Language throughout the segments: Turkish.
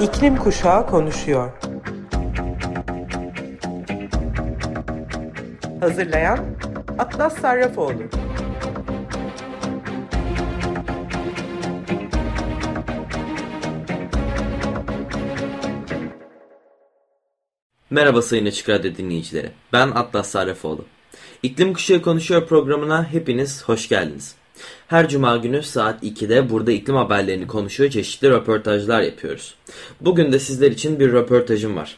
İklim Kuşağı konuşuyor. Hazırlayan Atlas Sarrafoğlu. Merhaba Sayın Açık Radyo dinleyicileri. Ben Atlas Sarrafoğlu. İklim Kuşağı Konuşuyor programına hepiniz hoş geldiniz. Her cuma günü saat 2'de burada iklim haberlerini konuşuyor, çeşitli röportajlar yapıyoruz. Bugün de sizler için bir röportajım var.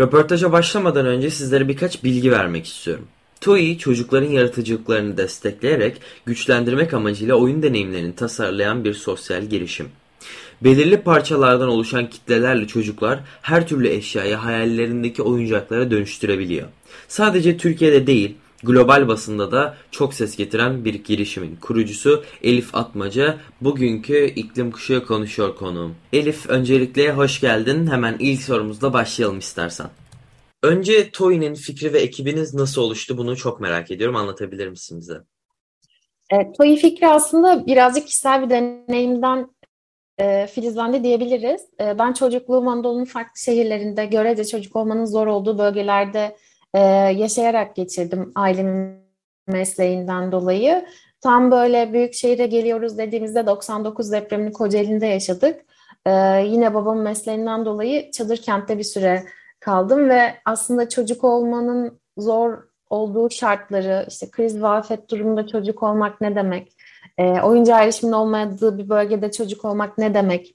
Röportaja başlamadan önce sizlere birkaç bilgi vermek istiyorum. TOEI çocukların yaratıcılıklarını destekleyerek güçlendirmek amacıyla oyun deneyimlerini tasarlayan bir sosyal girişim. Belirli parçalardan oluşan kitlelerle çocuklar her türlü eşyayı hayallerindeki oyuncaklara dönüştürebiliyor. Sadece Türkiye'de değil, global basında da çok ses getiren bir girişimin kurucusu Elif Atmaca bugünkü iklim kuşağı konuşuyor konuğum. Elif öncelikle hoş geldin. Hemen ilk sorumuzla başlayalım istersen. Önce Toy'nin fikri ve ekibiniz nasıl oluştu bunu çok merak ediyorum. Anlatabilir misin bize? E, Toy fikri aslında birazcık kişisel bir deneyimden e, filizlendi diyebiliriz. E, ben çocukluğum Anadolu'nun farklı şehirlerinde görece çocuk olmanın zor olduğu bölgelerde e, yaşayarak geçirdim ailemin mesleğinden dolayı. Tam böyle büyük şehire geliyoruz dediğimizde 99 depremini Kocaeli'nde yaşadık. E, yine babamın mesleğinden dolayı çadır kentte bir süre kaldım ve aslında çocuk olmanın zor olduğu şartları, işte kriz ve durumunda çocuk olmak ne demek, e, oyuncu erişimin olmadığı bir bölgede çocuk olmak ne demek,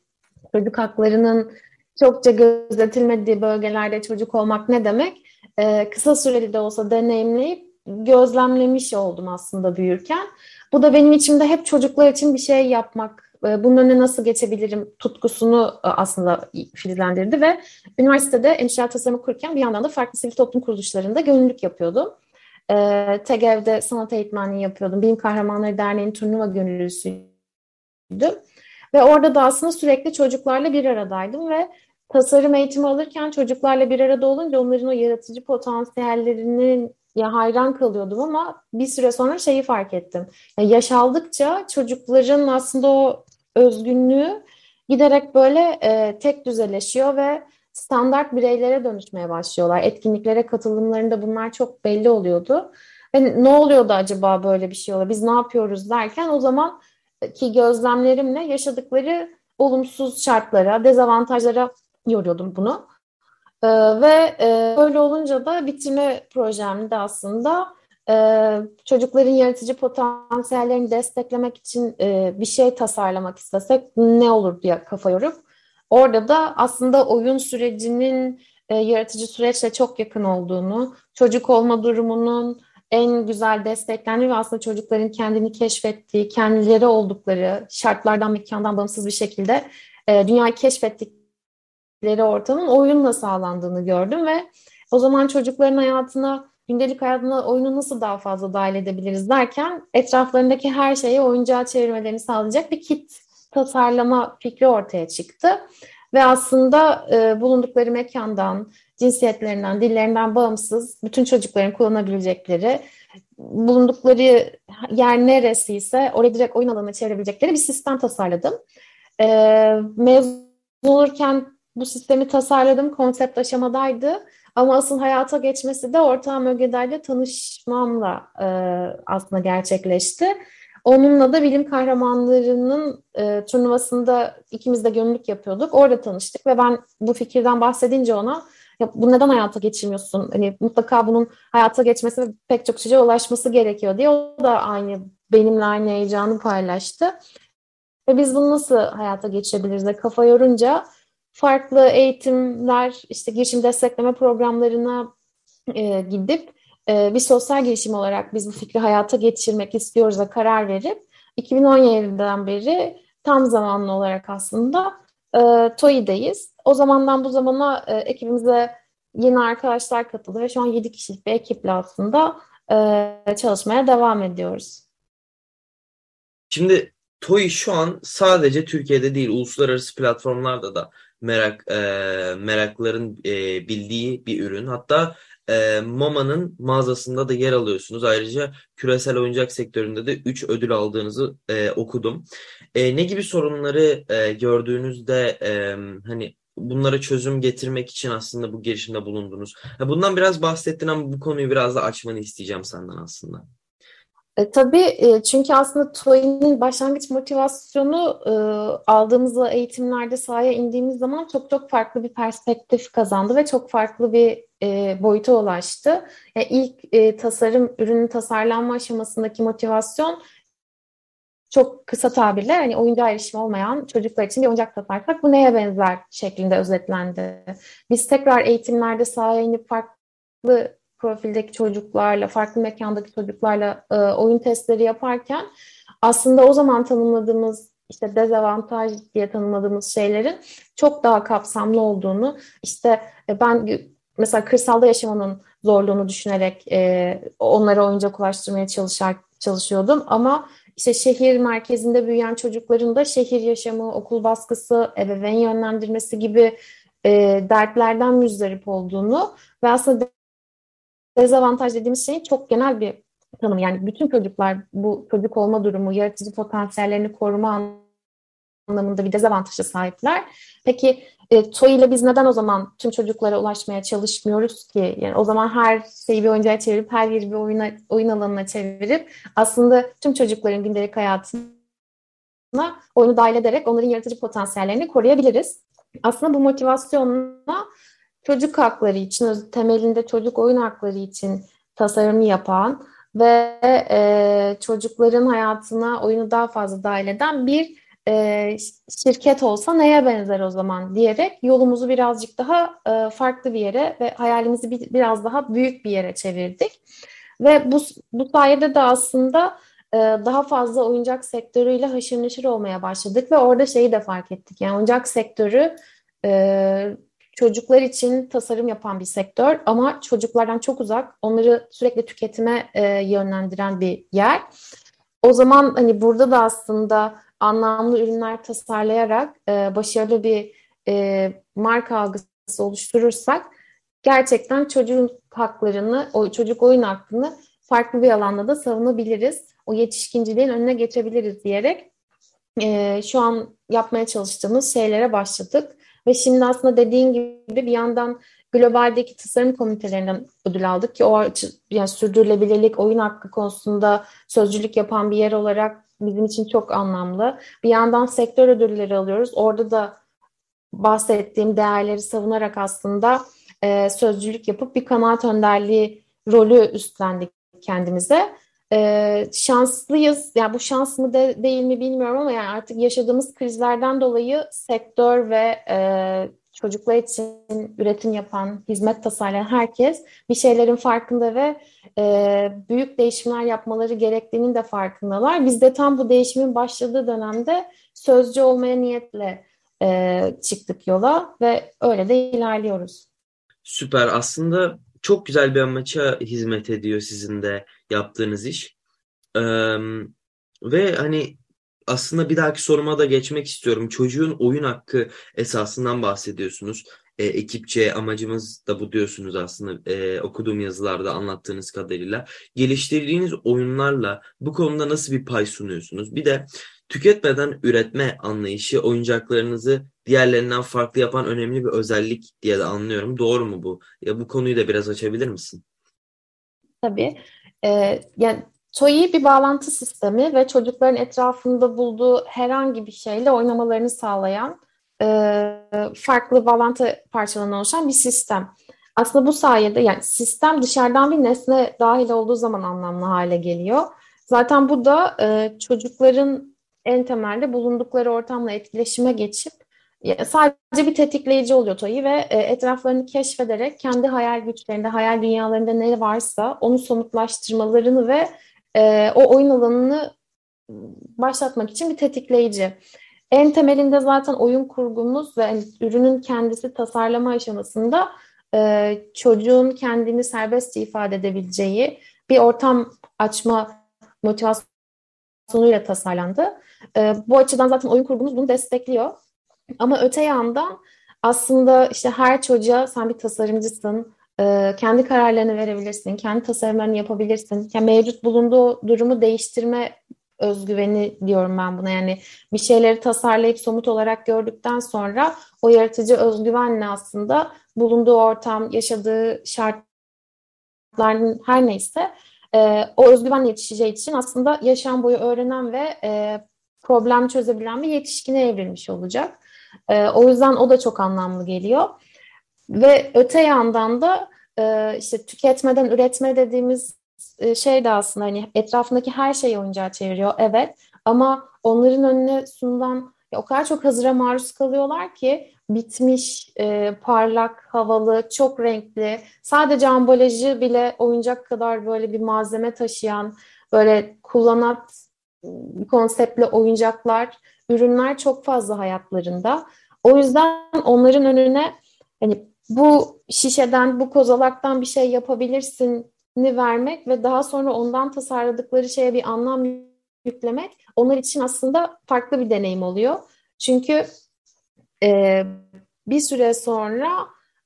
çocuk haklarının çokça gözetilmediği bölgelerde çocuk olmak ne demek, e, kısa süreli de olsa deneyimleyip gözlemlemiş oldum aslında büyürken. Bu da benim içimde hep çocuklar için bir şey yapmak, e, bunun önüne nasıl geçebilirim tutkusunu e, aslında filizlendirdi ve üniversitede endüstriyel tasarımı kurarken bir yandan da farklı sivil toplum kuruluşlarında gönüllülük yapıyordum. E, TEGEV'de sanat eğitmenliği yapıyordum. Bilim Kahramanları Derneği'nin turnuva gönüllüsüydüm. Ve orada da aslında sürekli çocuklarla bir aradaydım ve tasarım eğitimi alırken çocuklarla bir arada olunca onların o yaratıcı potansiyellerini ya hayran kalıyordum ama bir süre sonra şeyi fark ettim. Ya yaş aldıkça çocukların aslında o özgünlüğü giderek böyle e, tek düzeleşiyor ve standart bireylere dönüşmeye başlıyorlar. Etkinliklere katılımlarında bunlar çok belli oluyordu. Ve ne oluyordu acaba böyle bir şey oluyor? Biz ne yapıyoruz derken o zaman ki gözlemlerimle yaşadıkları olumsuz şartlara, dezavantajlara yoruyordum bunu. Ee, ve e, böyle olunca da bitirme projemde aslında e, çocukların yaratıcı potansiyellerini desteklemek için e, bir şey tasarlamak istesek ne olur diye kafa yorup orada da aslında oyun sürecinin e, yaratıcı süreçle çok yakın olduğunu, çocuk olma durumunun en güzel desteklendiği ve aslında çocukların kendini keşfettiği, kendileri oldukları şartlardan, mekandan bağımsız bir şekilde e, dünyayı keşfettikleri ortamın oyunla sağlandığını gördüm ve o zaman çocukların hayatına, gündelik hayatına oyunu nasıl daha fazla dahil edebiliriz derken etraflarındaki her şeyi oyuncağa çevirmelerini sağlayacak bir kit tasarlama fikri ortaya çıktı. Ve aslında e, bulundukları mekandan, cinsiyetlerinden, dillerinden bağımsız bütün çocukların kullanabilecekleri, bulundukları yer neresiyse oraya direkt oyun alanına çevirebilecekleri bir sistem tasarladım. E, mezun olurken bu sistemi tasarladım, konsept aşamadaydı. Ama asıl hayata geçmesi de ortağım Ögeday tanışmamla e, aslında gerçekleşti. Onunla da bilim kahramanlarının e, turnuvasında ikimiz de gönüllülük yapıyorduk. Orada tanıştık ve ben bu fikirden bahsedince ona ya bu neden hayata geçirmiyorsun? Hani mutlaka bunun hayata geçmesi ve pek çok çocuğa ulaşması gerekiyor diye o da aynı benimle aynı heyecanı paylaştı. Ve biz bunu nasıl hayata geçirebiliriz kafa yorunca farklı eğitimler, işte girişim destekleme programlarına e, gidip e, bir sosyal girişim olarak biz bu fikri hayata geçirmek istiyoruz da karar verip 2017'den beri tam zamanlı olarak aslında e, TOİ'deyiz. O zamandan bu zamana e, ekibimize yeni arkadaşlar katıldı ve şu an 7 kişilik bir ekiple aslında e, çalışmaya devam ediyoruz. Şimdi TOİ şu an sadece Türkiye'de değil uluslararası platformlarda da merak e, merakların e, bildiği bir ürün. Hatta e, MoMA'nın mağazasında da yer alıyorsunuz. Ayrıca küresel oyuncak sektöründe de 3 ödül aldığınızı e, okudum. E, ne gibi sorunları e, gördüğünüzde e, hani bunlara çözüm getirmek için aslında bu girişimde bulundunuz? Bundan biraz bahsettin ama bu konuyu biraz da açmanı isteyeceğim senden aslında. E, tabii e, çünkü aslında TOEIC'nin başlangıç motivasyonu e, aldığımız eğitimlerde sahaya indiğimiz zaman çok çok farklı bir perspektif kazandı ve çok farklı bir e, boyuta ulaştı. Yani ilk e, tasarım, ürünün tasarlanma aşamasındaki motivasyon çok kısa tabirle hani oyuncağa erişimi olmayan çocuklar için bir oyuncak tasarlasak bu neye benzer şeklinde özetlendi. Biz tekrar eğitimlerde sahaya inip farklı profildeki çocuklarla, farklı mekandaki çocuklarla e, oyun testleri yaparken aslında o zaman tanımladığımız işte dezavantaj diye tanımladığımız şeylerin çok daha kapsamlı olduğunu, işte e, ben mesela kırsalda yaşamanın zorluğunu düşünerek e, onlara oyuncak ulaştırmaya çalışar, çalışıyordum. Ama işte şehir merkezinde büyüyen çocukların da şehir yaşamı, okul baskısı, ebeveyn yönlendirmesi gibi e, dertlerden müzdarip olduğunu ve aslında dezavantaj dediğimiz şeyin çok genel bir tanımı. Yani bütün çocuklar bu çocuk olma durumu, yaratıcı potansiyellerini koruma anlamında bir dezavantaja sahipler. Peki e, TOY ile biz neden o zaman tüm çocuklara ulaşmaya çalışmıyoruz ki? Yani o zaman her şeyi bir oyuncağa çevirip, her yeri bir oyuna, oyun alanına çevirip aslında tüm çocukların gündelik hayatına oyunu dahil ederek onların yaratıcı potansiyellerini koruyabiliriz. Aslında bu motivasyonla çocuk hakları için, temelinde çocuk oyun hakları için tasarım yapan ve e, çocukların hayatına oyunu daha fazla dahil eden bir e, şirket olsa neye benzer o zaman diyerek yolumuzu birazcık daha e, farklı bir yere ve hayalimizi bir, biraz daha büyük bir yere çevirdik. Ve bu, bu sayede de aslında e, daha fazla oyuncak sektörüyle haşır neşir olmaya başladık ve orada şeyi de fark ettik. Yani oyuncak sektörü e, çocuklar için tasarım yapan bir sektör ama çocuklardan çok uzak, onları sürekli tüketime e, yönlendiren bir yer. O zaman hani burada da aslında anlamlı ürünler tasarlayarak e, başarılı bir e, marka algısı oluşturursak gerçekten çocuğun haklarını, o çocuk oyun hakkını farklı bir alanda da savunabiliriz. O yetişkinciliğin önüne geçebiliriz diyerek e, şu an yapmaya çalıştığımız şeylere başladık. Ve şimdi aslında dediğin gibi bir yandan globaldeki tasarım komitelerinden ödül aldık ki o yani sürdürülebilirlik, oyun hakkı konusunda sözcülük yapan bir yer olarak bizim için çok anlamlı. Bir yandan sektör ödülleri alıyoruz. Orada da bahsettiğim değerleri savunarak aslında e, sözcülük yapıp bir kanaat önderliği rolü üstlendik kendimize. E, şanslıyız. Yani bu şans mı de, değil mi bilmiyorum ama yani artık yaşadığımız krizlerden dolayı sektör ve e, çocuklar için üretim yapan, hizmet tasarlayan herkes bir şeylerin farkında ve e, büyük değişimler yapmaları gerektiğinin de farkındalar. Biz de tam bu değişimin başladığı dönemde sözcü olmaya niyetle e, çıktık yola ve öyle de ilerliyoruz. Süper. Aslında çok güzel bir amaça hizmet ediyor sizin de yaptığınız iş. Ee, ve hani aslında bir dahaki soruma da geçmek istiyorum. Çocuğun oyun hakkı esasından bahsediyorsunuz. E, ekipçe amacımız da bu diyorsunuz aslında e, okuduğum yazılarda anlattığınız kadarıyla. Geliştirdiğiniz oyunlarla bu konuda nasıl bir pay sunuyorsunuz? Bir de tüketmeden üretme anlayışı oyuncaklarınızı diğerlerinden farklı yapan önemli bir özellik diye de anlıyorum. Doğru mu bu? Ya bu konuyu da biraz açabilir misin? Tabii. Ee, yani TOEI bir bağlantı sistemi ve çocukların etrafında bulduğu herhangi bir şeyle oynamalarını sağlayan e, farklı bağlantı parçalarından oluşan bir sistem. Aslında bu sayede yani sistem dışarıdan bir nesne dahil olduğu zaman anlamlı hale geliyor. Zaten bu da e, çocukların en temelde bulundukları ortamla etkileşime geçip sadece bir tetikleyici oluyor TOEI ve e, etraflarını keşfederek kendi hayal güçlerinde, hayal dünyalarında ne varsa onu somutlaştırmalarını ve e, o oyun alanını başlatmak için bir tetikleyici. En temelinde zaten oyun kurgumuz ve yani ürünün kendisi tasarlama aşamasında e, çocuğun kendini serbestçe ifade edebileceği bir ortam açma motivasyonuyla tasarlandı. E, bu açıdan zaten oyun kurgumuz bunu destekliyor. Ama öte yandan aslında işte her çocuğa sen bir tasarımcısın, e, kendi kararlarını verebilirsin, kendi tasarımlarını yapabilirsin. Yani mevcut bulunduğu durumu değiştirme özgüveni diyorum ben buna. Yani bir şeyleri tasarlayıp somut olarak gördükten sonra o yaratıcı özgüvenle aslında bulunduğu ortam, yaşadığı şartların her neyse e, o özgüvenle yetişeceği için aslında yaşam boyu öğrenen ve e, problem çözebilen bir yetişkine evrilmiş olacak. E, o yüzden o da çok anlamlı geliyor. Ve öte yandan da e, işte tüketmeden üretme dediğimiz şey de aslında hani etrafındaki her şeyi oyuncağa çeviriyor. Evet ama onların önüne sunulan ya, o kadar çok hazıra maruz kalıyorlar ki bitmiş, e, parlak, havalı, çok renkli, sadece ambalajı bile oyuncak kadar böyle bir malzeme taşıyan, böyle kullanat konseptli oyuncaklar, ürünler çok fazla hayatlarında. O yüzden onların önüne hani bu şişeden, bu kozalaktan bir şey yapabilirsin vermek ve daha sonra ondan tasarladıkları şeye bir anlam yüklemek onlar için aslında farklı bir deneyim oluyor. Çünkü e, bir süre sonra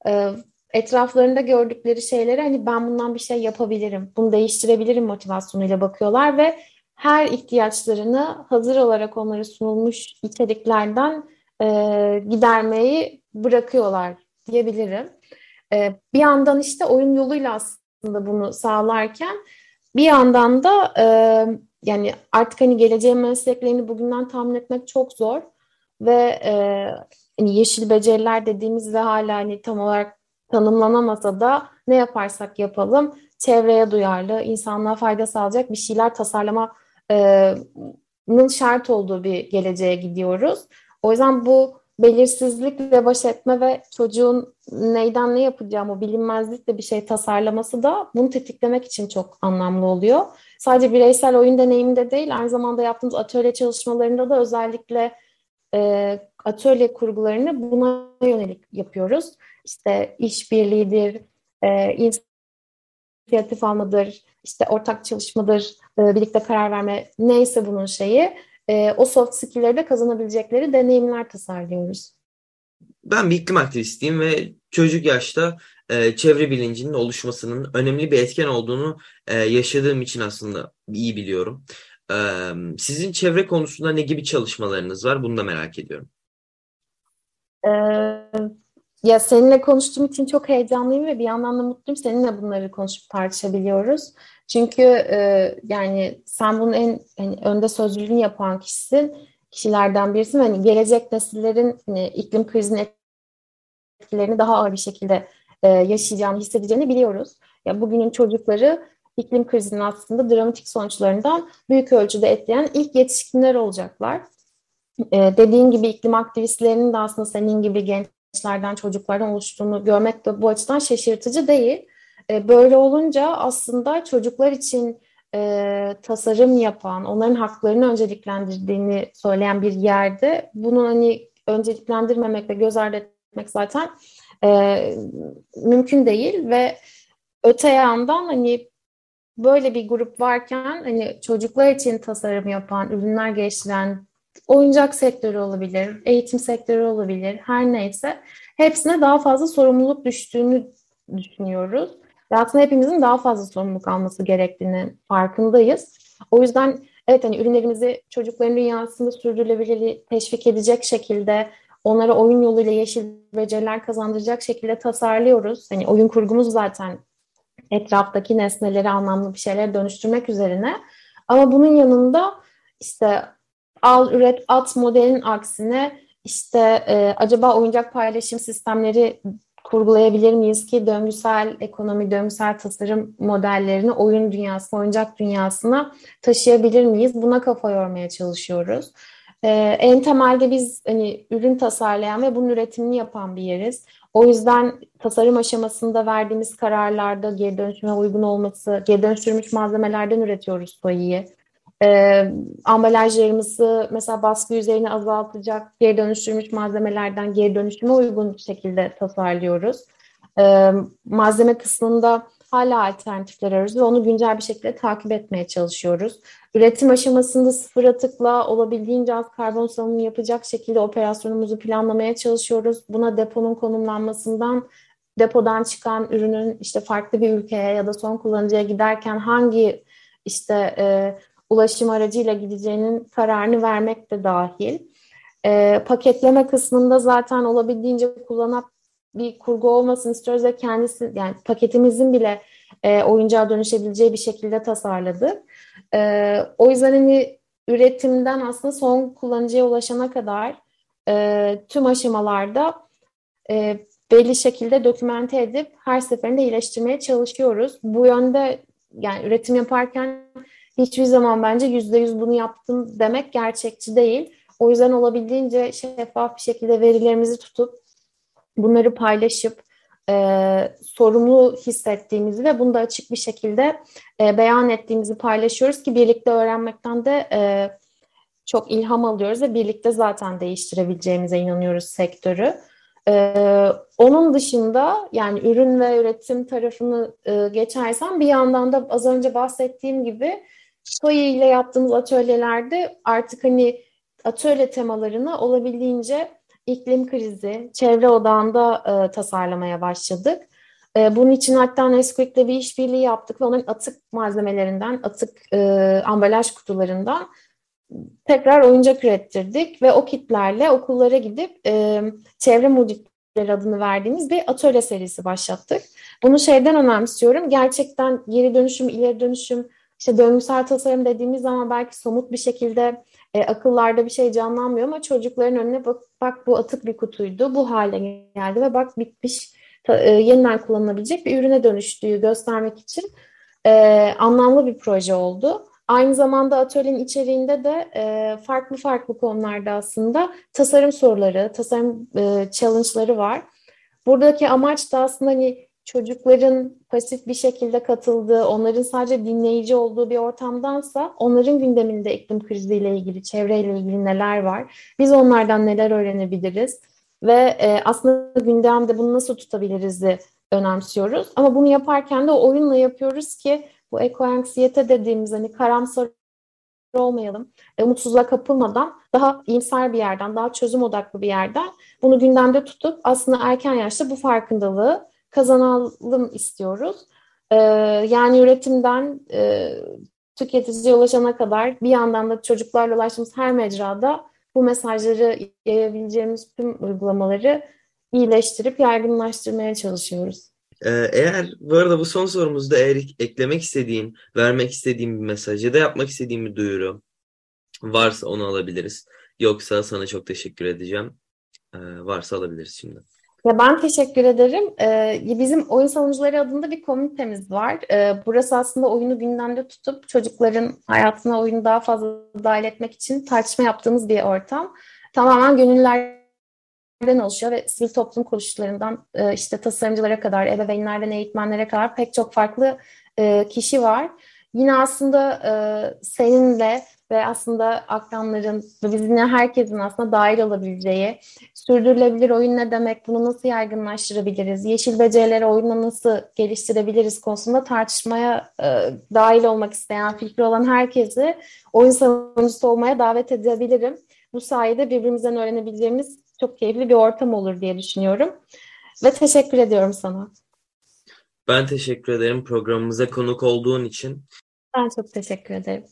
e, etraflarında gördükleri şeylere hani ben bundan bir şey yapabilirim, bunu değiştirebilirim motivasyonuyla bakıyorlar ve her ihtiyaçlarını hazır olarak onlara sunulmuş içeriklerden e, gidermeyi bırakıyorlar diyebilirim. E, bir yandan işte oyun yoluyla aslında bunu sağlarken bir yandan da e, yani artık hani geleceğin mesleklerini bugünden tahmin etmek çok zor ve e, hani yeşil beceriler dediğimiz ve hala hani tam olarak tanımlanamasa da ne yaparsak yapalım çevreye duyarlı, insanlığa fayda sağlayacak bir şeyler taşarlamanın şart olduğu bir geleceğe gidiyoruz. O yüzden bu belirsizlikle baş etme ve çocuğun neyden ne yapacağı o bilinmezlikle bir şey tasarlaması da bunu tetiklemek için çok anlamlı oluyor. Sadece bireysel oyun deneyiminde değil, aynı zamanda yaptığımız atölye çalışmalarında da özellikle e, atölye kurgularını buna yönelik yapıyoruz. İşte işbirliğidir, e, inisiyatif almadır, işte ortak çalışmadır, e, birlikte karar verme neyse bunun şeyi e, o soft skill'leri de kazanabilecekleri deneyimler tasarlıyoruz. Ben bir iklim aktivistiyim ve çocuk yaşta e, çevre bilincinin oluşmasının önemli bir etken olduğunu e, yaşadığım için aslında iyi biliyorum. E, sizin çevre konusunda ne gibi çalışmalarınız var? Bunu da merak ediyorum. Ee, ya seninle konuştuğum için çok heyecanlıyım ve bir yandan da mutluyum. Seninle bunları konuşup tartışabiliyoruz. Çünkü e, yani sen bunun en hani, önde sözcülüğünü yapan kişisin, kişilerden birisin. Hani gelecek nesillerin hani, iklim krizinin etkilerini daha ağır bir şekilde e, yaşayacağını, hissedeceğini biliyoruz. Ya bugünün çocukları iklim krizinin aslında dramatik sonuçlarından büyük ölçüde etkileyen ilk yetişkinler olacaklar. E, dediğin gibi iklim aktivistlerinin de aslında senin gibi gençlerden, çocuklardan oluştuğunu görmek de bu açıdan şaşırtıcı değil. E, böyle olunca aslında çocuklar için e, tasarım yapan, onların haklarını önceliklendirdiğini söyleyen bir yerde bunu hani önceliklendirmemek ve göz ardı etmek zaten e, mümkün değil ve öte yandan hani böyle bir grup varken hani çocuklar için tasarım yapan, ürünler geliştiren oyuncak sektörü olabilir, eğitim sektörü olabilir, her neyse hepsine daha fazla sorumluluk düştüğünü düşünüyoruz. Ve aslında hepimizin daha fazla sorumluluk alması gerektiğini farkındayız. O yüzden evet hani ürünlerimizi çocukların dünyasında sürdürülebilirliği teşvik edecek şekilde onlara oyun yoluyla yeşil beceriler kazandıracak şekilde tasarlıyoruz. Hani oyun kurgumuz zaten etraftaki nesneleri anlamlı bir şeylere dönüştürmek üzerine. Ama bunun yanında işte al, üret, at modelin aksine işte e, acaba oyuncak paylaşım sistemleri kurgulayabilir miyiz ki döngüsel ekonomi, döngüsel tasarım modellerini oyun dünyasına, oyuncak dünyasına taşıyabilir miyiz? Buna kafa yormaya çalışıyoruz. Ee, en temelde biz hani ürün tasarlayan ve bunun üretimini yapan bir yeriz. O yüzden tasarım aşamasında verdiğimiz kararlarda geri dönüşüme uygun olması, geri dönüştürülmüş malzemelerden üretiyoruz soyayı. Ee, ambalajlarımızı mesela baskı yüzeyini azaltacak geri dönüştürmüş malzemelerden geri dönüşüme uygun şekilde tasarlıyoruz. Ee, malzeme kısmında hala alternatifler arıyoruz ve onu güncel bir şekilde takip etmeye çalışıyoruz. Üretim aşamasında sıfır atıkla olabildiğince az karbon salınımı yapacak şekilde operasyonumuzu planlamaya çalışıyoruz. Buna deponun konumlanmasından depodan çıkan ürünün işte farklı bir ülkeye ya da son kullanıcıya giderken hangi işte e, ulaşım aracıyla gideceğinin kararını vermek de dahil. E, paketleme kısmında zaten olabildiğince kullanan bir kurgu olmasını istiyoruz ve kendisi yani paketimizin bile e, oyuncağa dönüşebileceği bir şekilde tasarladık. E, o yüzden hani üretimden aslında son kullanıcıya ulaşana kadar e, tüm aşamalarda e, belli şekilde dokümente edip her seferinde iyileştirmeye çalışıyoruz. Bu yönde yani üretim yaparken hiçbir zaman bence yüzde yüz bunu yaptım demek gerçekçi değil. O yüzden olabildiğince şeffaf bir şekilde verilerimizi tutup bunları paylaşıp e, sorumlu hissettiğimizi ve bunu da açık bir şekilde e, beyan ettiğimizi paylaşıyoruz ki birlikte öğrenmekten de e, çok ilham alıyoruz ve birlikte zaten değiştirebileceğimize inanıyoruz sektörü. Ee, onun dışında yani ürün ve üretim tarafını e, geçersem bir yandan da az önce bahsettiğim gibi Soyi ile yaptığımız atölyelerde artık hani atölye temalarını olabildiğince iklim krizi, çevre odağında e, tasarlamaya başladık. E, bunun için hatta Nesquik'le bir işbirliği yaptık ve onların atık malzemelerinden, atık e, ambalaj kutularından tekrar oyuncak ürettirdik ve o kitlerle okullara gidip e, çevre mucitleri adını verdiğimiz bir atölye serisi başlattık. Bunu şeyden önemsiyorum. Gerçekten geri dönüşüm, ileri dönüşüm, işte döngüsel tasarım dediğimiz zaman belki somut bir şekilde e, akıllarda bir şey canlanmıyor ama çocukların önüne bak, bak bu atık bir kutuydu, bu hale geldi ve bak bitmiş, ta, e, yeniden kullanılabilecek bir ürüne dönüştüğü göstermek için e, anlamlı bir proje oldu. Aynı zamanda atölyenin içeriğinde de e, farklı farklı konularda aslında tasarım soruları, tasarım e, challenge'ları var. Buradaki amaç da aslında hani çocukların pasif bir şekilde katıldığı, onların sadece dinleyici olduğu bir ortamdansa onların gündeminde iklim kriziyle ilgili, çevreyle ilgili neler var? Biz onlardan neler öğrenebiliriz? Ve e, aslında gündemde bunu nasıl tutabiliriz de önemsiyoruz. Ama bunu yaparken de oyunla yapıyoruz ki bu ekoanksiyete dediğimiz hani karamsar olmayalım, e, umutsuzluğa kapılmadan daha iyimser bir yerden, daha çözüm odaklı bir yerden bunu gündemde tutup aslında erken yaşta bu farkındalığı kazanalım istiyoruz. E, yani üretimden e, tüketiciye ulaşana kadar bir yandan da çocuklarla ulaştığımız her mecrada bu mesajları yayabileceğimiz tüm uygulamaları iyileştirip yaygınlaştırmaya çalışıyoruz. Ee, eğer bu arada bu son sorumuzda eğer eklemek istediğin, vermek istediğin bir mesaj ya da yapmak istediğin bir duyuru varsa onu alabiliriz. Yoksa sana çok teşekkür edeceğim. Ee, varsa alabiliriz şimdi. Ya ben teşekkür ederim. Ee, bizim oyun savunucuları adında bir komünitemiz var. Ee, burası aslında oyunu gündemde tutup çocukların hayatına oyunu daha fazla dahil etmek için tartışma yaptığımız bir ortam. Tamamen gönüller oluşuyor ve sivil toplum kuruluşlarından e, işte tasarımcılara kadar, ebeveynlerden eğitmenlere kadar pek çok farklı e, kişi var. Yine aslında e, seninle ve aslında akranların ve bizimle herkesin aslında dahil olabileceği, sürdürülebilir oyun ne demek, bunu nasıl yaygınlaştırabiliriz, yeşil becerileri oyunla nasıl geliştirebiliriz konusunda tartışmaya e, dahil olmak isteyen, fikri olan herkesi oyun savunucusu olmaya davet edebilirim. Bu sayede birbirimizden öğrenebileceğimiz çok keyifli bir ortam olur diye düşünüyorum. Ve teşekkür ediyorum sana. Ben teşekkür ederim programımıza konuk olduğun için. Ben çok teşekkür ederim.